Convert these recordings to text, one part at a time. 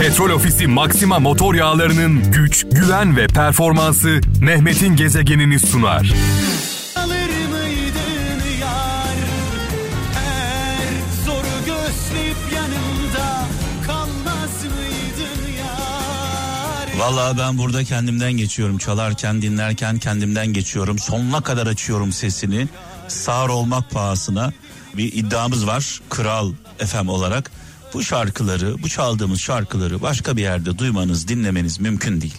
Petrol Ofisi Maxima motor yağlarının güç, güven ve performansı Mehmet'in gezegenini sunar. Vallahi ben burada kendimden geçiyorum. Çalarken, dinlerken kendimden geçiyorum. Sonuna kadar açıyorum sesini. Sağır olmak pahasına bir iddiamız var. Kral FM olarak. Bu şarkıları, bu çaldığımız şarkıları başka bir yerde duymanız, dinlemeniz mümkün değil.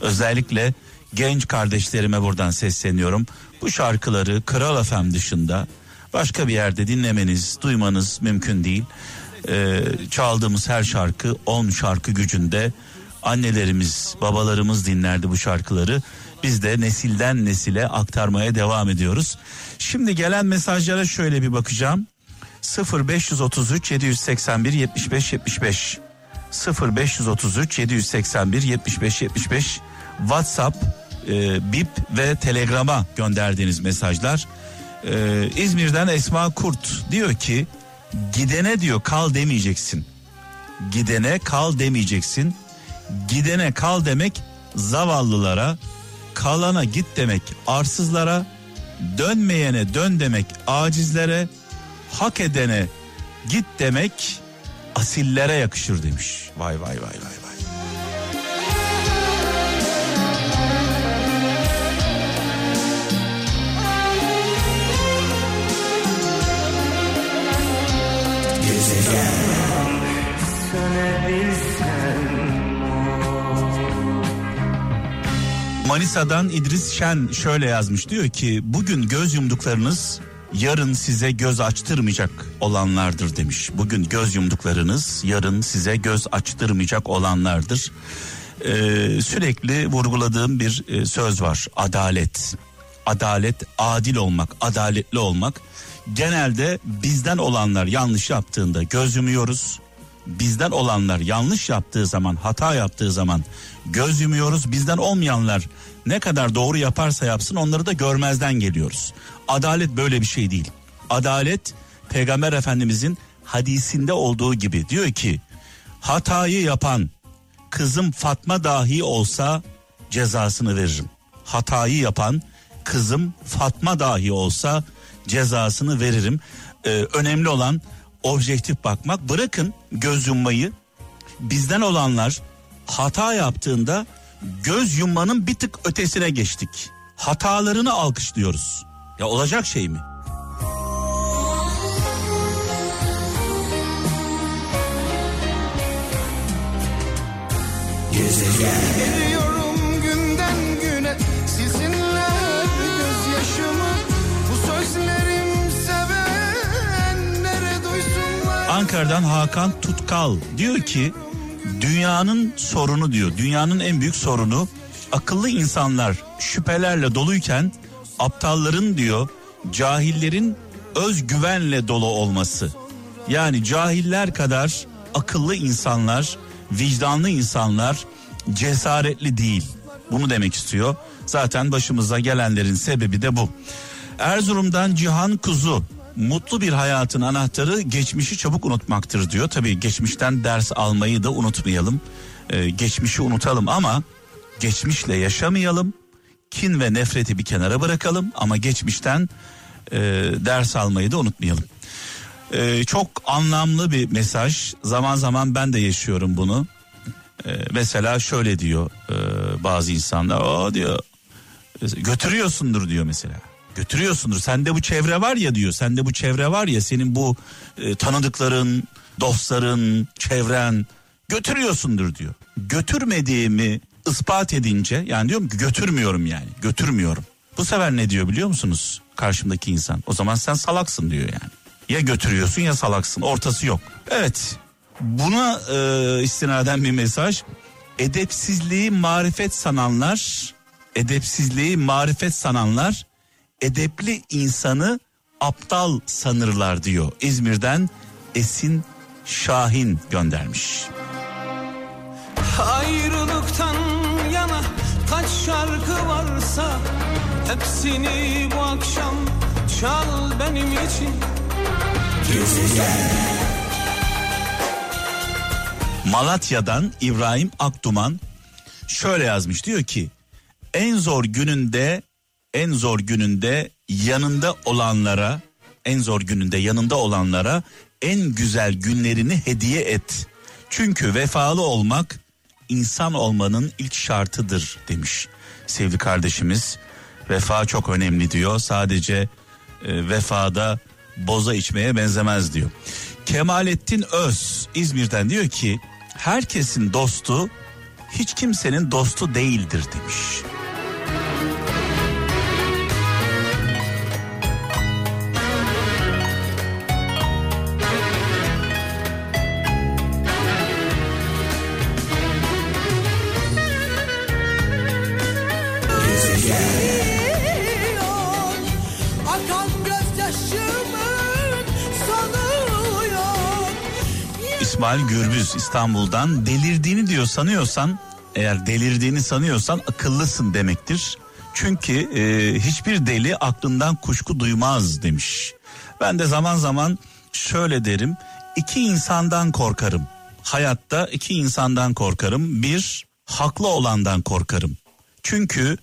Özellikle genç kardeşlerime buradan sesleniyorum. Bu şarkıları Kral FM dışında başka bir yerde dinlemeniz, duymanız mümkün değil. Ee, çaldığımız her şarkı 10 şarkı gücünde annelerimiz, babalarımız dinlerdi bu şarkıları. Biz de nesilden nesile aktarmaya devam ediyoruz. Şimdi gelen mesajlara şöyle bir bakacağım. 0533 781 75 75 0533 781 75 75 WhatsApp, e, Bip ve Telegram'a gönderdiğiniz mesajlar. E, İzmir'den Esma Kurt diyor ki gidene diyor kal demeyeceksin. Gidene kal demeyeceksin. Gidene kal demek zavallılara, kalana git demek arsızlara, dönmeyene dön demek acizlere, hak edene git demek asillere yakışır demiş. Vay vay vay vay vay. Manisa'dan İdris Şen şöyle yazmış diyor ki bugün göz yumduklarınız yarın size göz açtırmayacak olanlardır demiş. Bugün göz yumduklarınız yarın size göz açtırmayacak olanlardır. Ee, sürekli vurguladığım bir e, söz var adalet. Adalet adil olmak, adaletli olmak. Genelde bizden olanlar yanlış yaptığında göz yumuyoruz. Bizden olanlar yanlış yaptığı zaman, hata yaptığı zaman göz yumuyoruz. Bizden olmayanlar ne kadar doğru yaparsa yapsın onları da görmezden geliyoruz. Adalet böyle bir şey değil. Adalet Peygamber Efendimizin hadisinde olduğu gibi diyor ki hatayı yapan kızım Fatma dahi olsa cezasını veririm. Hatayı yapan kızım Fatma dahi olsa cezasını veririm. Ee, önemli olan objektif bakmak. Bırakın göz yummayı. Bizden olanlar hata yaptığında göz yummanın bir tık ötesine geçtik. Hatalarını alkışlıyoruz. Ya olacak şey mi? Eriyorum günden güne sizinle gözyaşımı Bu sözlerim sevenlere duysunlar Ankara'dan Hakan Tutkal diyor ki dünyanın sorunu diyor. Dünyanın en büyük sorunu akıllı insanlar şüphelerle doluyken aptalların diyor cahillerin özgüvenle dolu olması. Yani cahiller kadar akıllı insanlar, vicdanlı insanlar cesaretli değil. Bunu demek istiyor. Zaten başımıza gelenlerin sebebi de bu. Erzurum'dan Cihan Kuzu mutlu bir hayatın anahtarı geçmişi çabuk unutmaktır diyor. Tabii geçmişten ders almayı da unutmayalım. Ee, geçmişi unutalım ama geçmişle yaşamayalım. Kin ve nefreti bir kenara bırakalım ama geçmişten e, ders almayı da unutmayalım. Ee, çok anlamlı bir mesaj. Zaman zaman ben de yaşıyorum bunu. Ee, mesela şöyle diyor e, bazı insanlar. O diyor götürüyorsundur diyor mesela. Götürüyorsundur. Sende bu çevre var ya diyor. Sende bu çevre var ya senin bu e, tanıdıkların, dostların, çevren götürüyorsundur diyor. Götürmediğimi ispat edince yani diyorum ki götürmüyorum yani. Götürmüyorum. Bu sefer ne diyor biliyor musunuz? Karşımdaki insan. O zaman sen salaksın diyor yani. Ya götürüyorsun ya salaksın. Ortası yok. Evet. Buna e, istinaden bir mesaj. Edepsizliği marifet sananlar, edepsizliği marifet sananlar edepli insanı aptal sanırlar diyor. İzmir'den Esin Şahin göndermiş. Ayrılıktan şarkı varsa Hepsini bu akşam çal benim için. Malatya'dan İbrahim Akduman şöyle yazmış diyor ki en zor gününde en zor gününde yanında olanlara en zor gününde yanında olanlara en güzel günlerini hediye et. Çünkü vefalı olmak insan olmanın ilk şartıdır demiş sevgili kardeşimiz. Vefa çok önemli diyor. Sadece e, vefada boza içmeye benzemez diyor. Kemalettin Öz İzmir'den diyor ki herkesin dostu hiç kimsenin dostu değildir demiş. İsmail Gürbüz İstanbul'dan delirdiğini diyor sanıyorsan eğer delirdiğini sanıyorsan akıllısın demektir. Çünkü e, hiçbir deli aklından kuşku duymaz demiş. Ben de zaman zaman şöyle derim. iki insandan korkarım. Hayatta iki insandan korkarım. Bir, haklı olandan korkarım. Çünkü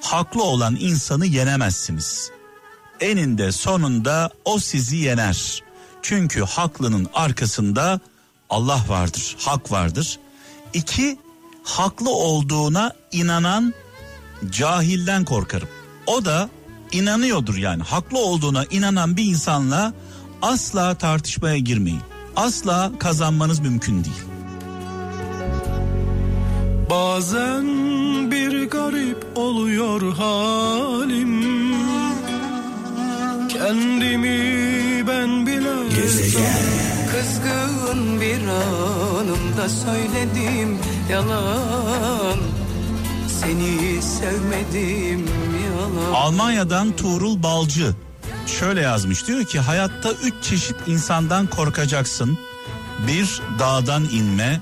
haklı olan insanı yenemezsiniz. Eninde sonunda o sizi yener. Çünkü haklının arkasında Allah vardır, hak vardır. İki, haklı olduğuna inanan cahilden korkarım. O da inanıyordur yani haklı olduğuna inanan bir insanla asla tartışmaya girmeyin. Asla kazanmanız mümkün değil. Bazen bir garip oluyor halim Kendimi ben bile Kızgın bir anımda söyledim yalan Seni sevmedim yalan Almanya'dan Tuğrul Balcı şöyle yazmış diyor ki hayatta üç çeşit insandan korkacaksın. Bir dağdan inme,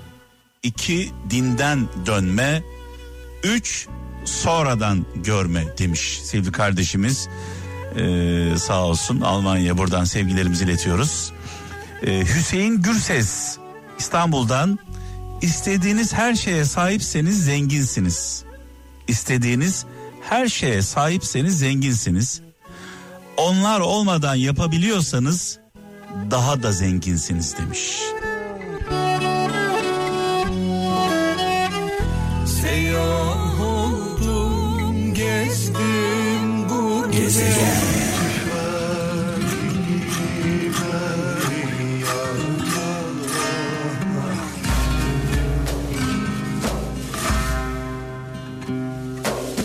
iki dinden dönme, üç sonradan görme demiş sevgili kardeşimiz. Ee, sağ olsun Almanya buradan sevgilerimizi iletiyoruz. Ee, Hüseyin Gürses İstanbul'dan istediğiniz her şeye sahipseniz zenginsiniz. İstediğiniz her şeye sahipseniz zenginsiniz. Onlar olmadan yapabiliyorsanız daha da zenginsiniz demiş.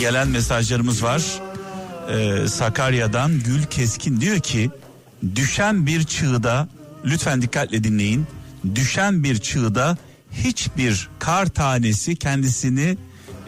Gelen mesajlarımız var. Ee, Sakarya'dan Gül Keskin diyor ki düşen bir çığda lütfen dikkatle dinleyin. Düşen bir çığda hiçbir kar tanesi kendisini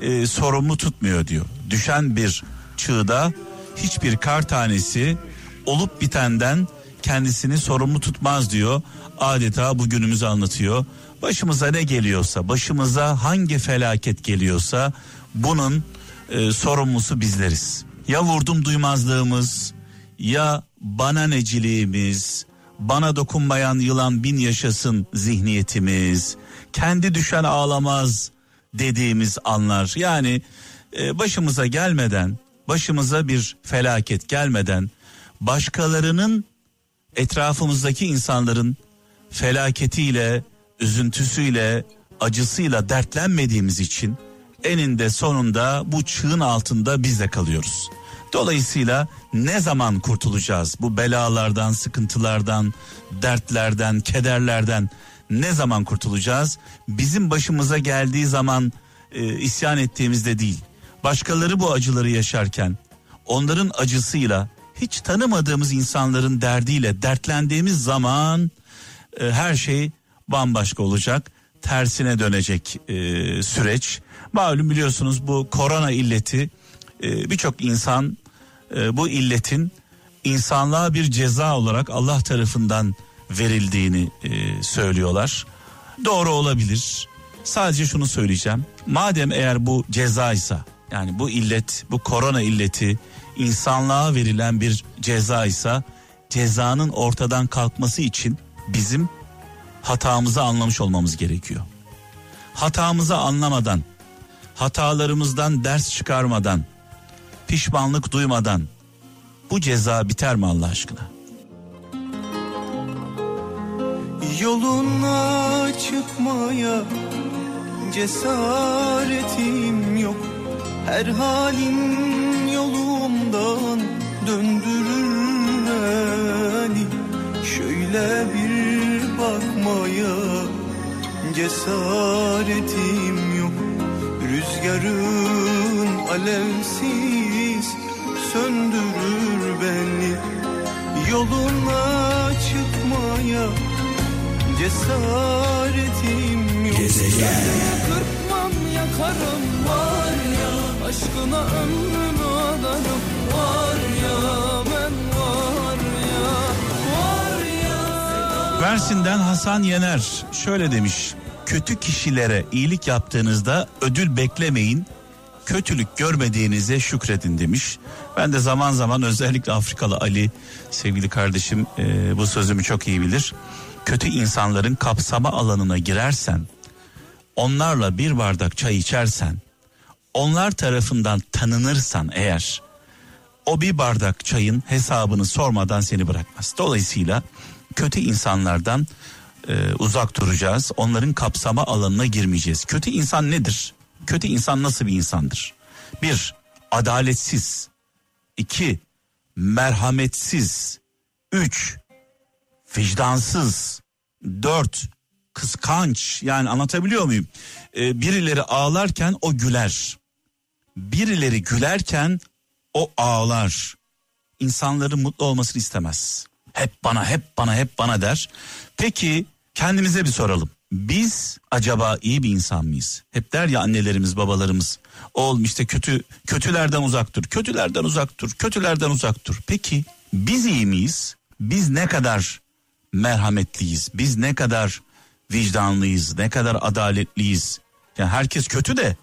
e, sorumlu tutmuyor diyor. Düşen bir çığda hiçbir kar tanesi olup bitenden kendisini sorumlu tutmaz diyor. Adeta bugünümüzü anlatıyor. Başımıza ne geliyorsa, başımıza hangi felaket geliyorsa bunun e, sorumlusu bizleriz. Ya vurdum duymazlığımız, ya bana neciliğimiz, bana dokunmayan yılan bin yaşasın zihniyetimiz, kendi düşen ağlamaz dediğimiz anlar. Yani e, başımıza gelmeden, başımıza bir felaket gelmeden başkalarının etrafımızdaki insanların felaketiyle, üzüntüsüyle, acısıyla dertlenmediğimiz için eninde sonunda bu çığın altında biz de kalıyoruz. Dolayısıyla ne zaman kurtulacağız bu belalardan, sıkıntılardan, dertlerden, kederlerden ne zaman kurtulacağız? Bizim başımıza geldiği zaman e, isyan ettiğimizde değil. Başkaları bu acıları yaşarken onların acısıyla hiç tanımadığımız insanların derdiyle dertlendiğimiz zaman e, her şey bambaşka olacak. Tersine dönecek e, süreç. Malum biliyorsunuz bu korona illeti e, birçok insan e, bu illetin insanlığa bir ceza olarak Allah tarafından verildiğini e, söylüyorlar. Doğru olabilir. Sadece şunu söyleyeceğim. Madem eğer bu cezaysa yani bu illet, bu korona illeti insanlığa verilen bir cezaysa cezanın ortadan kalkması için bizim hatamızı anlamış olmamız gerekiyor. hatamızı anlamadan, hatalarımızdan ders çıkarmadan, pişmanlık duymadan bu ceza biter mi Allah aşkına? Yoluna çıkmaya cesaretim yok Her halin yolumdan döndürür beni Şöyle bir bakmaya cesaretim Rüzgarın alevsiz söndürür beni. Yoluna çıkmaya cesaretim yok. Kırpmam yakarım var ya. Aşkına ömrümü adarım var ya. Ben var ya Var ya. Mersin'den Hasan Yener şöyle demiş. Kötü kişilere iyilik yaptığınızda ödül beklemeyin. Kötülük görmediğinize şükredin demiş. Ben de zaman zaman özellikle Afrikalı Ali sevgili kardeşim e, bu sözümü çok iyi bilir. Kötü insanların kapsama alanına girersen, onlarla bir bardak çay içersen, onlar tarafından tanınırsan eğer o bir bardak çayın hesabını sormadan seni bırakmaz. Dolayısıyla kötü insanlardan e, uzak duracağız. Onların kapsama alanına girmeyeceğiz. Kötü insan nedir? Kötü insan nasıl bir insandır? Bir, adaletsiz. İki, merhametsiz. Üç, vicdansız. Dört, kıskanç. Yani anlatabiliyor muyum? E, birileri ağlarken o güler. Birileri gülerken o ağlar. İnsanların mutlu olmasını istemez. Hep bana, hep bana, hep bana der. Peki kendimize bir soralım. Biz acaba iyi bir insan mıyız? Hep der ya annelerimiz, babalarımız. Oğlum işte kötü, kötülerden uzak dur, kötülerden uzak dur, kötülerden uzak dur. Peki biz iyi miyiz? Biz ne kadar merhametliyiz? Biz ne kadar vicdanlıyız? Ne kadar adaletliyiz? Yani herkes kötü de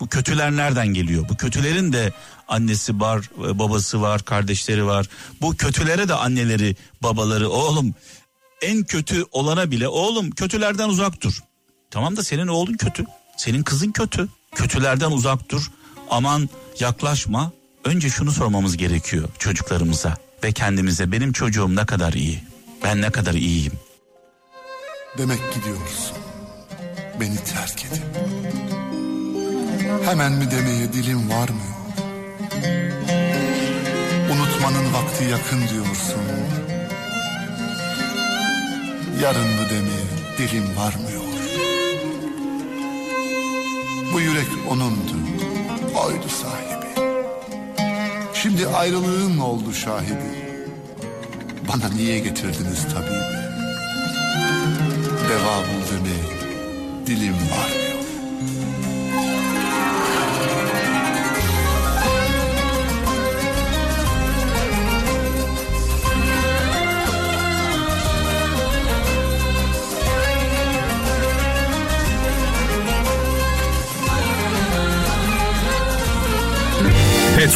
bu kötüler nereden geliyor? Bu kötülerin de annesi var, babası var, kardeşleri var. Bu kötülere de anneleri, babaları, oğlum en kötü olana bile oğlum kötülerden uzak dur. Tamam da senin oğlun kötü, senin kızın kötü. Kötülerden uzak dur. Aman yaklaşma. Önce şunu sormamız gerekiyor çocuklarımıza ve kendimize. Benim çocuğum ne kadar iyi? Ben ne kadar iyiyim? Demek gidiyorsun. Beni terk edip. Hemen mi demeye dilim varmıyor. Unutmanın vakti yakın diyorsun. Yarın mı demeye dilim varmıyor. Bu yürek onundu. Oydu sahibi. Şimdi ayrılığın oldu şahidi. Bana niye getirdiniz tabibi? Deva bul demeye dilim varmıyor.